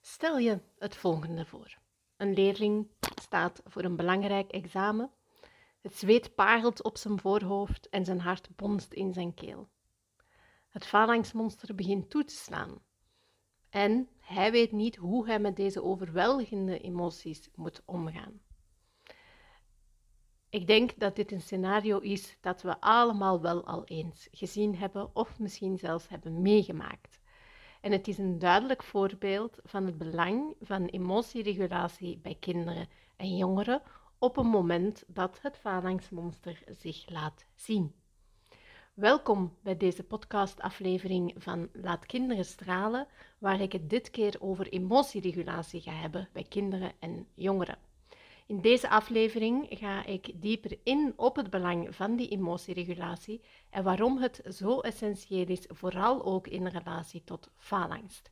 Stel je het volgende voor. Een leerling staat voor een belangrijk examen. Het zweet parelt op zijn voorhoofd en zijn hart bonst in zijn keel. Het phalanxmonster begint toe te slaan. En hij weet niet hoe hij met deze overweldigende emoties moet omgaan. Ik denk dat dit een scenario is dat we allemaal wel al eens gezien hebben of misschien zelfs hebben meegemaakt. En het is een duidelijk voorbeeld van het belang van emotieregulatie bij kinderen en jongeren op een moment dat het phalanxmonster zich laat zien. Welkom bij deze podcastaflevering van Laat Kinderen Stralen, waar ik het dit keer over emotieregulatie ga hebben bij kinderen en jongeren. In deze aflevering ga ik dieper in op het belang van die emotieregulatie en waarom het zo essentieel is, vooral ook in relatie tot faalangst.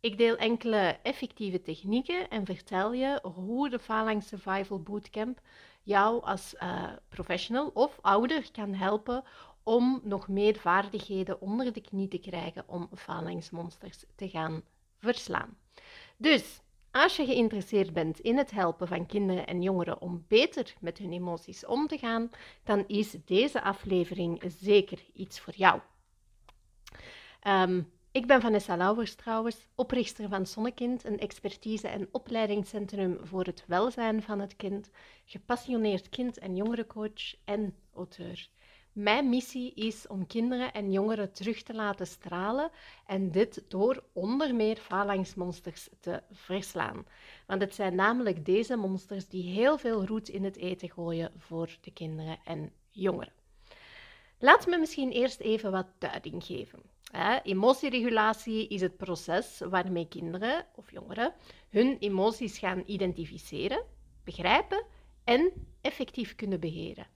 Ik deel enkele effectieve technieken en vertel je hoe de Phalanx Survival Bootcamp jou als uh, professional of ouder kan helpen om nog meer vaardigheden onder de knie te krijgen om phalanxmonsters te gaan verslaan. Dus als je geïnteresseerd bent in het helpen van kinderen en jongeren om beter met hun emoties om te gaan, dan is deze aflevering zeker iets voor jou. Um, ik ben Vanessa Lauwers trouwens, oprichter van Zonnekind, een expertise- en opleidingscentrum voor het welzijn van het kind, gepassioneerd kind- en jongerencoach en auteur. Mijn missie is om kinderen en jongeren terug te laten stralen en dit door onder meer phalanxmonsters te verslaan. Want het zijn namelijk deze monsters die heel veel roet in het eten gooien voor de kinderen en jongeren. Laat me misschien eerst even wat duiding geven. Emotieregulatie is het proces waarmee kinderen of jongeren hun emoties gaan identificeren, begrijpen en effectief kunnen beheren.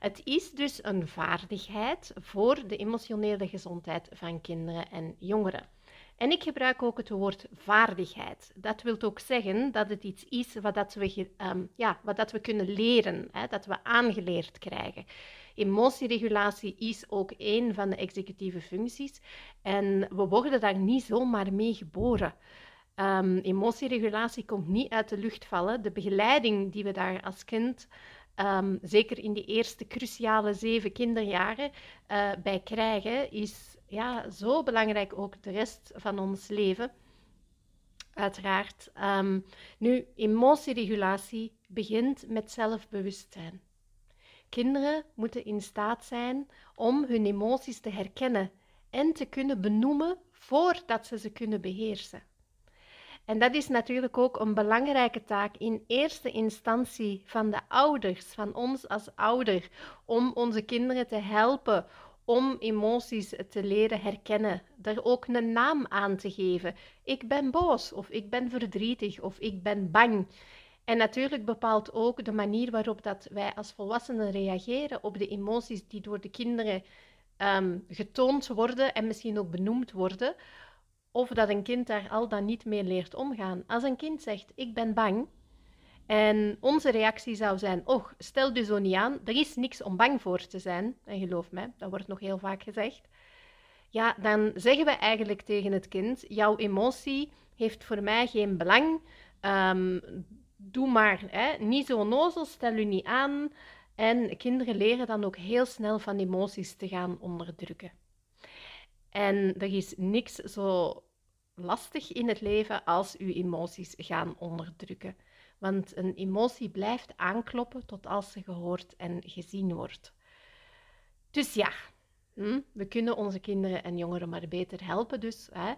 Het is dus een vaardigheid voor de emotionele gezondheid van kinderen en jongeren. En ik gebruik ook het woord vaardigheid. Dat wil ook zeggen dat het iets is wat, dat we, um, ja, wat dat we kunnen leren, hè, dat we aangeleerd krijgen. Emotieregulatie is ook een van de executieve functies en we worden daar niet zomaar mee geboren. Um, emotieregulatie komt niet uit de lucht vallen. De begeleiding die we daar als kind um, zeker in die eerste cruciale zeven kinderjaren, uh, bij krijgen, is ja, zo belangrijk ook de rest van ons leven. Uiteraard. Um, nu, emotieregulatie begint met zelfbewustzijn. Kinderen moeten in staat zijn om hun emoties te herkennen en te kunnen benoemen voordat ze ze kunnen beheersen. En dat is natuurlijk ook een belangrijke taak in eerste instantie van de ouders, van ons als ouder, om onze kinderen te helpen om emoties te leren herkennen, er ook een naam aan te geven. Ik ben boos, of ik ben verdrietig, of ik ben bang. En natuurlijk bepaalt ook de manier waarop dat wij als volwassenen reageren op de emoties die door de kinderen um, getoond worden en misschien ook benoemd worden, of dat een kind daar al dan niet mee leert omgaan. Als een kind zegt, ik ben bang, en onze reactie zou zijn, och, stel je zo niet aan, er is niks om bang voor te zijn. En geloof mij, dat wordt nog heel vaak gezegd. Ja, dan zeggen we eigenlijk tegen het kind, jouw emotie heeft voor mij geen belang. Um, doe maar, hè, niet zo nozel, stel u niet aan. En kinderen leren dan ook heel snel van emoties te gaan onderdrukken. En er is niks zo lastig in het leven als uw emoties gaan onderdrukken. Want een emotie blijft aankloppen tot als ze gehoord en gezien wordt. Dus ja, hm, we kunnen onze kinderen en jongeren maar beter helpen dus hè,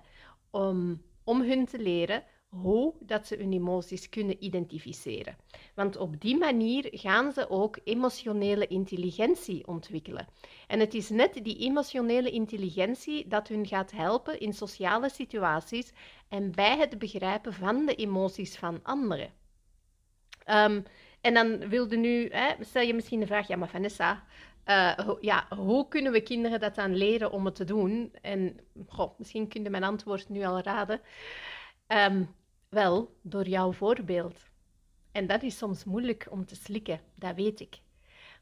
om, om hun te leren hoe dat ze hun emoties kunnen identificeren. Want op die manier gaan ze ook emotionele intelligentie ontwikkelen. En het is net die emotionele intelligentie dat hun gaat helpen in sociale situaties en bij het begrijpen van de emoties van anderen. Um, en dan wilde nu, hè, stel je misschien de vraag, ja maar Vanessa, uh, ja, hoe kunnen we kinderen dat dan leren om het te doen? En misschien kun je mijn antwoord nu al raden. Um, wel, door jouw voorbeeld. En dat is soms moeilijk om te slikken, dat weet ik.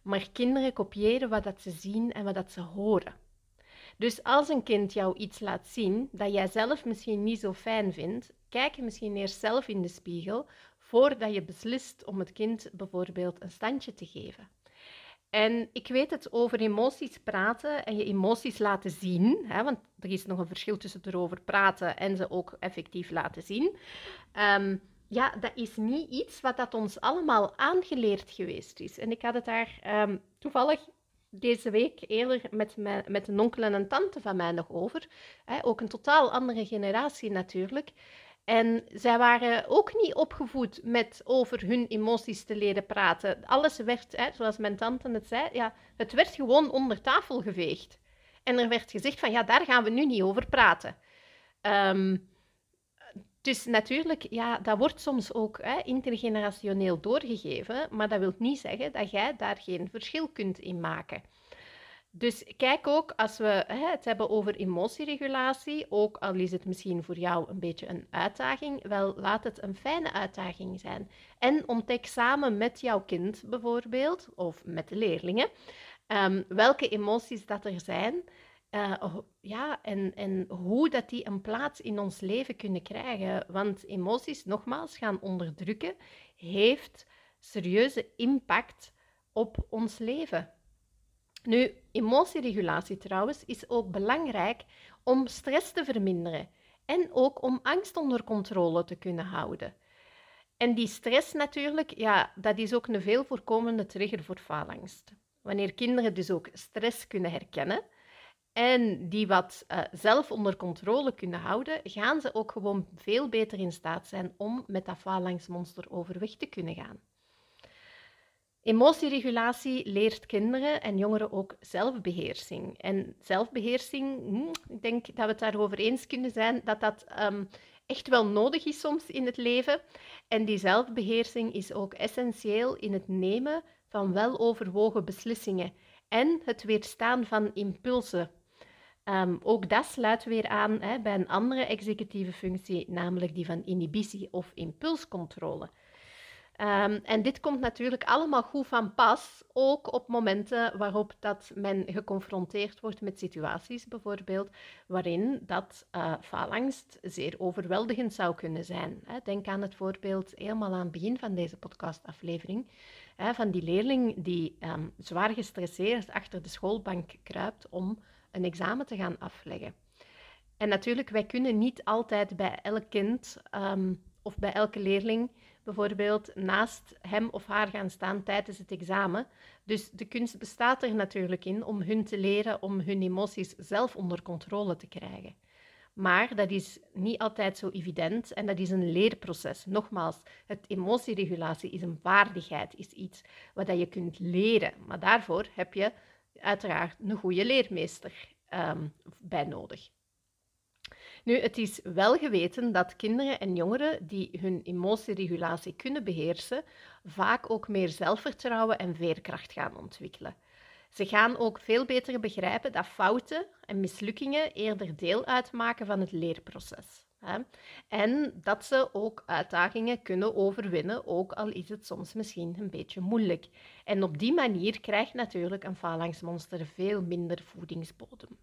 Maar kinderen kopiëren wat dat ze zien en wat dat ze horen. Dus als een kind jou iets laat zien dat jij zelf misschien niet zo fijn vindt, kijk misschien eerst zelf in de spiegel voordat je beslist om het kind bijvoorbeeld een standje te geven. En ik weet het over emoties praten en je emoties laten zien, hè, want er is nog een verschil tussen erover praten en ze ook effectief laten zien. Ehm, ja, dat is niet iets wat dat ons allemaal aangeleerd geweest is. En ik had het daar ehm, toevallig deze week eerder met, mijn, met een onkel en een tante van mij nog over. Hè, ook een totaal andere generatie natuurlijk. En zij waren ook niet opgevoed met over hun emoties te leren praten. Alles werd, hè, zoals mijn tante het zei, ja, het werd gewoon onder tafel geveegd. En er werd gezegd van, ja, daar gaan we nu niet over praten. Um, dus natuurlijk, ja, dat wordt soms ook hè, intergenerationeel doorgegeven, maar dat wil niet zeggen dat jij daar geen verschil kunt in maken. Dus kijk ook, als we hè, het hebben over emotieregulatie, ook al is het misschien voor jou een beetje een uitdaging, wel laat het een fijne uitdaging zijn. En ontdek samen met jouw kind bijvoorbeeld, of met de leerlingen, um, welke emoties dat er zijn uh, ja, en, en hoe dat die een plaats in ons leven kunnen krijgen. Want emoties, nogmaals, gaan onderdrukken, heeft serieuze impact op ons leven. Nu, emotieregulatie trouwens is ook belangrijk om stress te verminderen en ook om angst onder controle te kunnen houden. En die stress natuurlijk, ja, dat is ook een veel voorkomende trigger voor faalangst. Wanneer kinderen dus ook stress kunnen herkennen, en die wat uh, zelf onder controle kunnen houden, gaan ze ook gewoon veel beter in staat zijn om met dat phalanxmonster overweg te kunnen gaan. Emotieregulatie leert kinderen en jongeren ook zelfbeheersing. En zelfbeheersing, hm, ik denk dat we het daarover eens kunnen zijn dat dat um, echt wel nodig is soms in het leven. En die zelfbeheersing is ook essentieel in het nemen van weloverwogen beslissingen en het weerstaan van impulsen Um, ook dat sluit weer aan hè, bij een andere executieve functie, namelijk die van inhibitie of impulscontrole. Um, en dit komt natuurlijk allemaal goed van pas, ook op momenten waarop dat men geconfronteerd wordt met situaties, bijvoorbeeld, waarin dat uh, faalangst zeer overweldigend zou kunnen zijn. Denk aan het voorbeeld helemaal aan het begin van deze podcastaflevering, van die leerling die um, zwaar gestresseerd achter de schoolbank kruipt om een examen te gaan afleggen. En natuurlijk, wij kunnen niet altijd bij elk kind um, of bij elke leerling bijvoorbeeld naast hem of haar gaan staan tijdens het examen. Dus de kunst bestaat er natuurlijk in om hun te leren om hun emoties zelf onder controle te krijgen. Maar dat is niet altijd zo evident en dat is een leerproces. Nogmaals, het emotieregulatie is een vaardigheid, is iets wat je kunt leren. Maar daarvoor heb je uiteraard een goede leermeester um, bij nodig. Nu, het is wel geweten dat kinderen en jongeren die hun emotieregulatie kunnen beheersen, vaak ook meer zelfvertrouwen en veerkracht gaan ontwikkelen. Ze gaan ook veel beter begrijpen dat fouten en mislukkingen eerder deel uitmaken van het leerproces. En dat ze ook uitdagingen kunnen overwinnen, ook al is het soms misschien een beetje moeilijk. En op die manier krijgt natuurlijk een phalanxmonster veel minder voedingsbodem.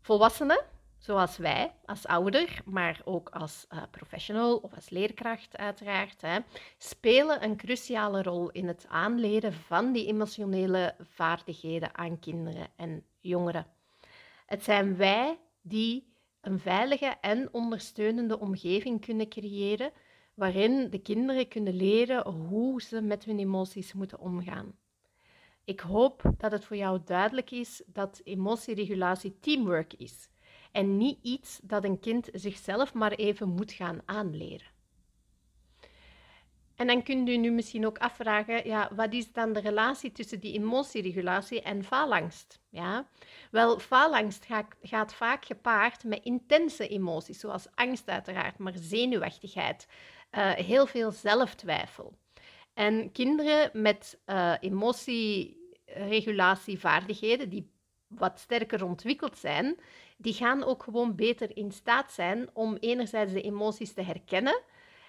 Volwassenen, zoals wij als ouder, maar ook als uh, professional of als leerkracht uiteraard, hè, spelen een cruciale rol in het aanleren van die emotionele vaardigheden aan kinderen en jongeren. Het zijn wij die een veilige en ondersteunende omgeving kunnen creëren waarin de kinderen kunnen leren hoe ze met hun emoties moeten omgaan. Ik hoop dat het voor jou duidelijk is dat emotieregulatie teamwork is en niet iets dat een kind zichzelf maar even moet gaan aanleren. En dan kunt u nu misschien ook afvragen, ja, wat is dan de relatie tussen die emotieregulatie en faalangst? Ja? Wel, faalangst gaat, vaak gepaard met intense emoties, zoals angst uiteraard, maar zenuwachtigheid, uh, heel veel zelftwijfel. En kinderen met uh, emotieregulatievaardigheden, die wat sterker ontwikkeld zijn, die gaan ook gewoon beter in staat zijn om enerzijds de emoties te herkennen,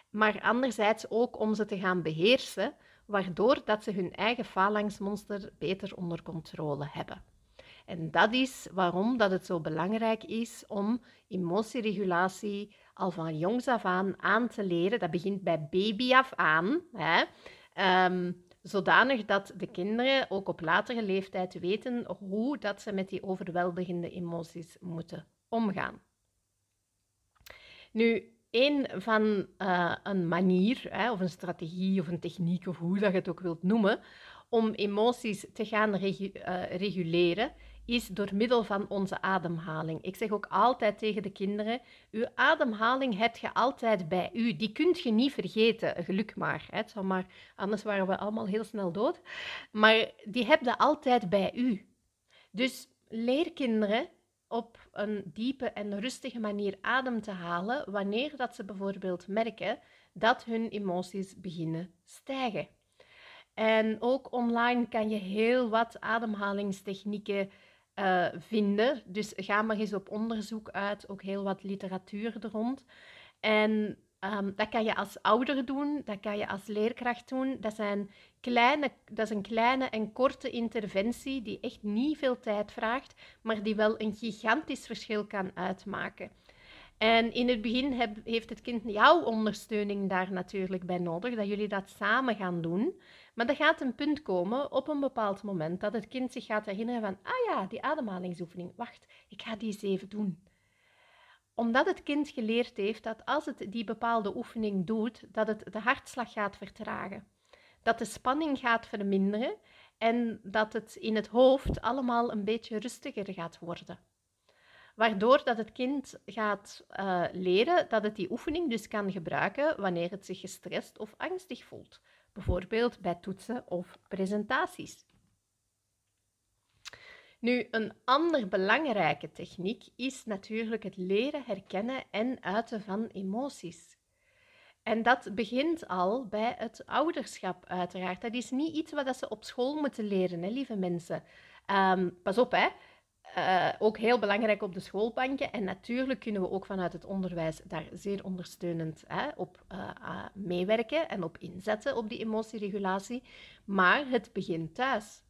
maar anderzijds ook om ze te gaan beheersen, waardoor dat ze hun eigen falangsmonster beter onder controle hebben. En dat is waarom dat het zo belangrijk is om emotieregulatie al van jongs af aan aan te leren. Dat begint bij baby af aan. Hè? Ehm, zodanig dat de kinderen ook op latere leeftijd weten hoe dat ze met die overweldigende emoties moeten omgaan. Nu, een van uh, een manier, hè, of een strategie, of een techniek, of hoe dat je het ook wilt noemen, om emoties te gaan uh, reguleren, is door middel van onze ademhaling. Ik zeg ook altijd tegen de kinderen: uw ademhaling heb je altijd bij u. Die kunt je niet vergeten, geluk maar. Hè. Maar anders waren we allemaal heel snel dood. Maar die heb je altijd bij u. Dus leer kinderen op een diepe en rustige manier adem te halen wanneer dat ze bijvoorbeeld merken dat hun emoties beginnen stijgen. En ook online kan je heel wat ademhalingstechnieken uh, vinden. Dus ga maar eens op onderzoek uit, ook heel wat literatuur er rond. En um, dat kan je als ouder doen, dat kan je als leerkracht doen. Dat, zijn kleine, dat is een kleine en korte interventie die echt niet veel tijd vraagt, maar die wel een gigantisch verschil kan uitmaken. En in het begin heeft het kind jouw ondersteuning daar natuurlijk bij nodig, dat jullie dat samen gaan doen. Maar er gaat een punt komen op een bepaald moment dat het kind zich gaat herinneren van, ah ja, die ademhalingsoefening, wacht, ik ga die eens even doen. Omdat het kind geleerd heeft dat als het die bepaalde oefening doet, dat het de hartslag gaat vertragen. Dat de spanning gaat verminderen en dat het in het hoofd allemaal een beetje rustiger gaat worden. Waardoor dat het kind gaat uh, leren dat het die oefening dus kan gebruiken wanneer het zich gestrest of angstig voelt bijvoorbeeld bij toetsen of presentaties. Nu, een ander belangrijke techniek is natuurlijk het leren herkennen en uiten van emoties. En dat begint al bij het ouderschap, uiteraard. Dat is niet iets wat ze op school moeten leren, hè, lieve mensen. Um, pas op, hè. Uh, ook heel belangrijk op de schoolbanken. En natuurlijk kunnen we ook vanuit het onderwijs daar zeer ondersteunend hè, op uh, meewerken en op inzetten op die emotieregulatie. Maar het begint thuis.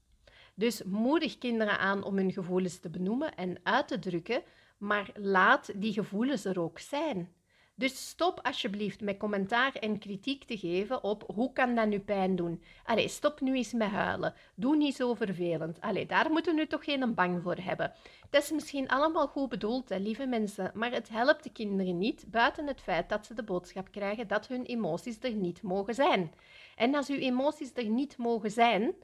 Dus moedig kinderen aan om hun gevoelens te benoemen en uit te drukken, maar laat die gevoelens er ook zijn. Dus stop alsjeblieft met commentaar en kritiek te geven op hoe kan dat nu pijn doen. Allee, stop nu eens met huilen. Doe niet zo vervelend. Allee, daar moeten we nu toch geen bang voor hebben. Het is misschien allemaal goed bedoeld, lieve mensen, maar het helpt de kinderen niet buiten het feit dat ze de boodschap krijgen dat hun emoties er niet mogen zijn. En als uw emoties er niet mogen zijn,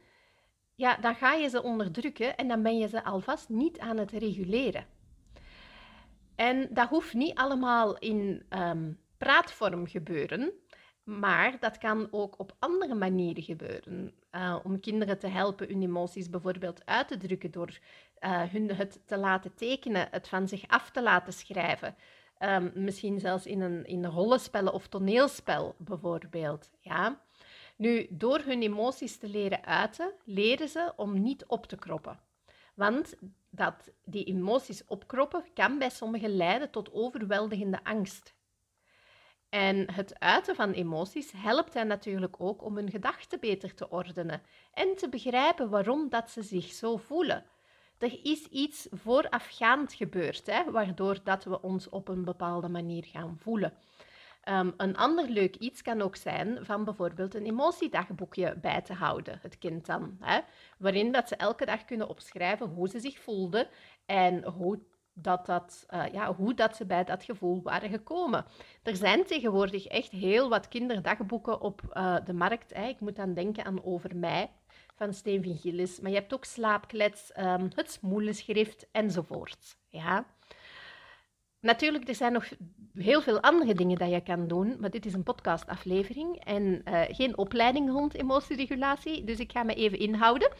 ja, dan ga je ze onderdrukken en dan ben je ze alvast niet aan het reguleren. En dat hoeft niet allemaal in um, praatvorm gebeuren, maar dat kan ook op andere manieren gebeuren. Uh, om kinderen te helpen hun emoties bijvoorbeeld uit te drukken door uh, hun het te laten tekenen, het van zich af te laten schrijven. Um, misschien zelfs in een, in rollenspellen of toneelspel bijvoorbeeld. Ja? Nu, door hun emoties te leren uiten, leren ze om niet op te kroppen. Want dat die emoties opkroppen kan bij sommigen leiden tot overweldigende angst. En het uiten van emoties helpt hen natuurlijk ook om hun gedachten beter te ordenen en te begrijpen waarom dat ze zich zo voelen. Er is iets voorafgaand gebeurd, hè, waardoor dat we ons op een bepaalde manier gaan voelen. Ehm, een ander leuk iets kan ook zijn van bijvoorbeeld een emotiedagboekje bij te houden, het kind dan. Hè? Waarin dat ze elke dag kunnen opschrijven hoe ze zich voelden en hoe dat dat, uh, ja, hoe dat ze bij dat gevoel waren gekomen. Er zijn tegenwoordig echt heel wat kinderdagboeken op uh, de markt. Hè. Ik moet dan denken aan Over mij van Steen Gillis. Maar je hebt ook Slaapklets, um, het Smoelenschrift enzovoort. Ja. Natuurlijk, er zijn nog heel veel andere dingen dat je kan doen, maar dit is een podcastaflevering en uh, geen opleiding rond emotieregulatie, dus ik ga me even inhouden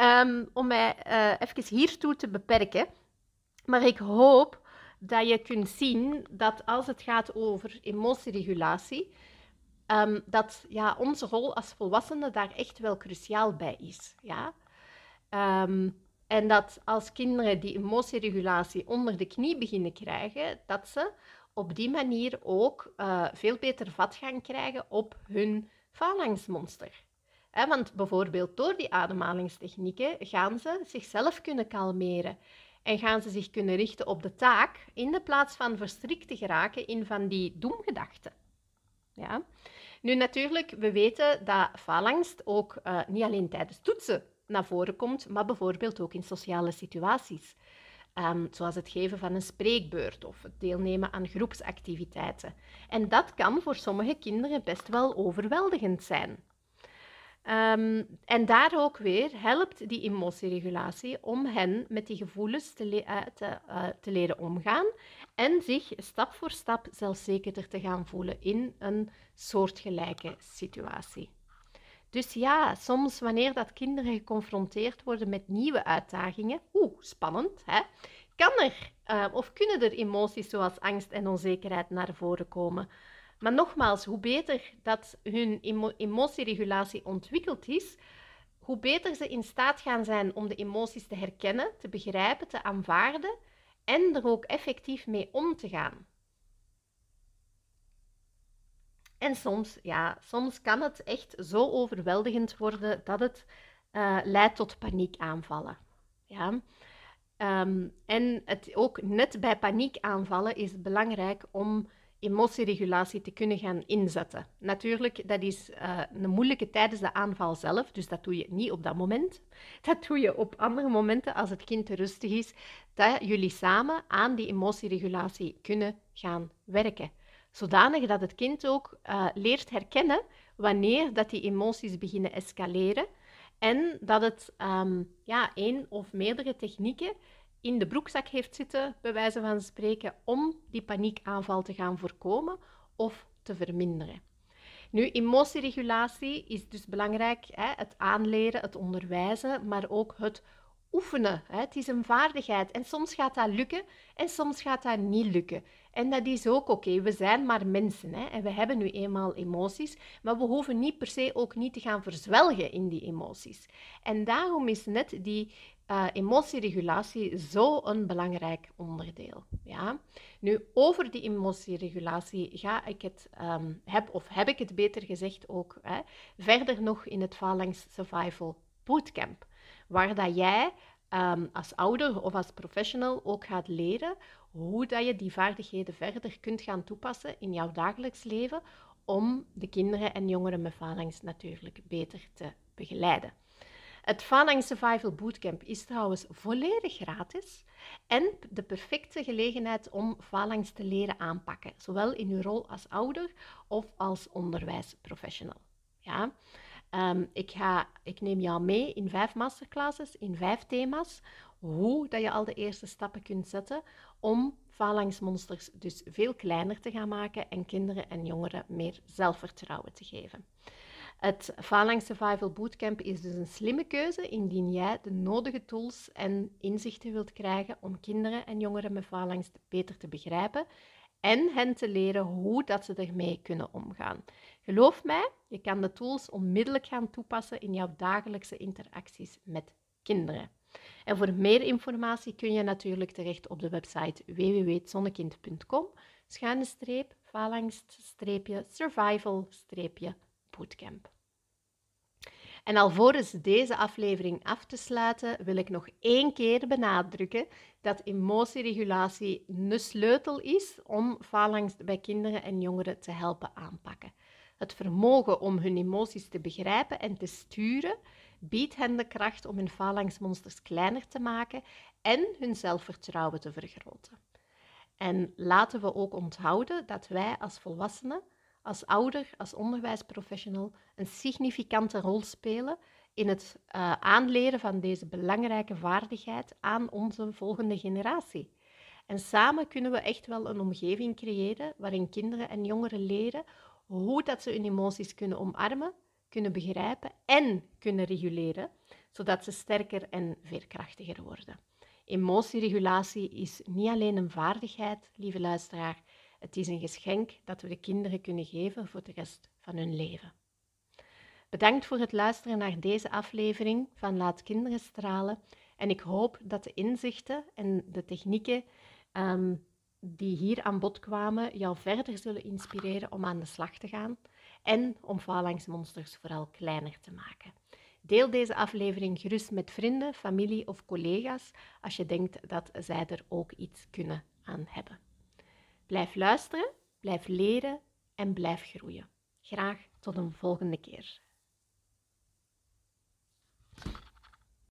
um, om mij uh, even hiertoe te beperken. Maar ik hoop dat je kunt zien dat als het gaat over emotieregulatie, um, dat ja, onze rol als volwassenen daar echt wel cruciaal bij is. Ja? Um, en dat als kinderen die emotieregulatie onder de knie beginnen krijgen, dat ze op die manier ook uh, veel beter vat gaan krijgen op hun phalanxmonster. want bijvoorbeeld door die ademhalingstechnieken gaan ze zichzelf kunnen kalmeren en gaan ze zich kunnen richten op de taak in de plaats van verstrikt te geraken in van die doemgedachten. Ja? Nu natuurlijk, we weten dat faalangst ook uh, niet alleen tijdens toetsen naar voren komt, maar bijvoorbeeld ook in sociale situaties. Um, zoals het geven van een spreekbeurt of het deelnemen aan groepsactiviteiten. En dat kan voor sommige kinderen best wel overweldigend zijn. Um, en daar ook weer helpt die emotieregulatie om hen met die gevoelens te, uh, te, uh, te, leren omgaan en zich stap voor stap zelfzekerder te gaan voelen in een soortgelijke situatie. Dus ja, soms wanneer dat kinderen geconfronteerd worden met nieuwe uitdagingen, oeh, spannend, hè, kan er uh, of kunnen er emoties zoals angst en onzekerheid naar voren komen. Maar nogmaals, hoe beter dat hun emotieregulatie ontwikkeld is, hoe beter ze in staat gaan zijn om de emoties te herkennen, te begrijpen, te aanvaarden en er ook effectief mee om te gaan. En soms, ja, soms kan het echt zo overweldigend worden dat het uh, leidt tot paniekaanvallen. Ja. Um, en het, ook net bij paniekaanvallen is het belangrijk om emotieregulatie te kunnen gaan inzetten. Natuurlijk, dat is uh, een moeilijke tijdens de aanval zelf, dus dat doe je niet op dat moment. Dat doe je op andere momenten als het kind te rustig is, dat jullie samen aan die emotieregulatie kunnen gaan werken. Zodanig dat het kind ook uh, leert herkennen wanneer dat die emoties beginnen escaleren en dat het um, ja, één of meerdere technieken in de broekzak heeft zitten, bij wijze van spreken, om die paniekaanval te gaan voorkomen of te verminderen. Nu, emotieregulatie is dus belangrijk, hè, het aanleren, het onderwijzen, maar ook het oefenen. Hè. Het is een vaardigheid en soms gaat dat lukken en soms gaat dat niet lukken. En dat is ook oké. We zijn maar mensen hè, en we hebben nu eenmaal emoties, maar we hoeven niet per se ook niet te gaan verzwelgen in die emoties. En daarom is net die uh, emotieregulatie zo een belangrijk onderdeel. Ja? Nu, over die emotieregulatie ga ik het, um, heb, of heb ik het beter gezegd ook, hè, verder nog in het Phalanx Survival Bootcamp, waar dat jij um, als ouder of als professional ook gaat leren hoe dat je die vaardigheden verder kunt gaan toepassen in jouw dagelijks leven om de kinderen en jongeren met phalanx natuurlijk beter te begeleiden. Het Phalanx Survival Bootcamp is trouwens volledig gratis en de perfecte gelegenheid om phalanx te leren aanpakken, zowel in uw rol als ouder of als onderwijsprofessional. Ja? Um, ik, ga, ik neem jou mee in vijf masterclasses, in vijf thema's, hoe dat je al de eerste stappen kunt zetten om phalanxmonsters dus veel kleiner te gaan maken en kinderen en jongeren meer zelfvertrouwen te geven. Het Phalanx Survival Bootcamp is dus een slimme keuze indien jij de nodige tools en inzichten wilt krijgen om kinderen en jongeren met phalanx beter te begrijpen en hen te leren hoe dat ze ermee kunnen omgaan. Geloof mij, je kan de tools onmiddellijk gaan toepassen in jouw dagelijkse interacties met kinderen. En voor meer informatie kun je natuurlijk terecht op de website www.zonnekind.com schuine streep survival bootcamp. En alvorens deze aflevering af te sluiten, wil ik nog één keer benadrukken dat emotieregulatie een sleutel is om faalangst bij kinderen en jongeren te helpen aanpakken. Het vermogen om hun emoties te begrijpen en te sturen biedt hen de kracht om hun faalangstmonsters kleiner te maken en hun zelfvertrouwen te vergroten. En laten we ook onthouden dat wij als volwassenen als ouder, als onderwijsprofessional, een significante rol spelen in het uh, aanleren van deze belangrijke vaardigheid aan onze volgende generatie. En samen kunnen we echt wel een omgeving creëren waarin kinderen en jongeren leren hoe dat ze hun emoties kunnen omarmen, kunnen begrijpen en kunnen reguleren, zodat ze sterker en veerkrachtiger worden. Emotieregulatie is niet alleen een vaardigheid, lieve luisteraar, het is een geschenk dat we de kinderen kunnen geven voor de rest van hun leven. Bedankt voor het luisteren naar deze aflevering van Laat Kinderen Stralen. En ik hoop dat de inzichten en de technieken ehm, die hier aan bod kwamen jou verder zullen inspireren om aan de slag te gaan en om falangsmonsters vooral kleiner te maken. Deel deze aflevering gerust met vrienden, familie of collega's als je denkt dat zij er ook iets kunnen aan hebben. Blijf luisteren, blijf leren en blijf groeien. Graag tot een volgende keer.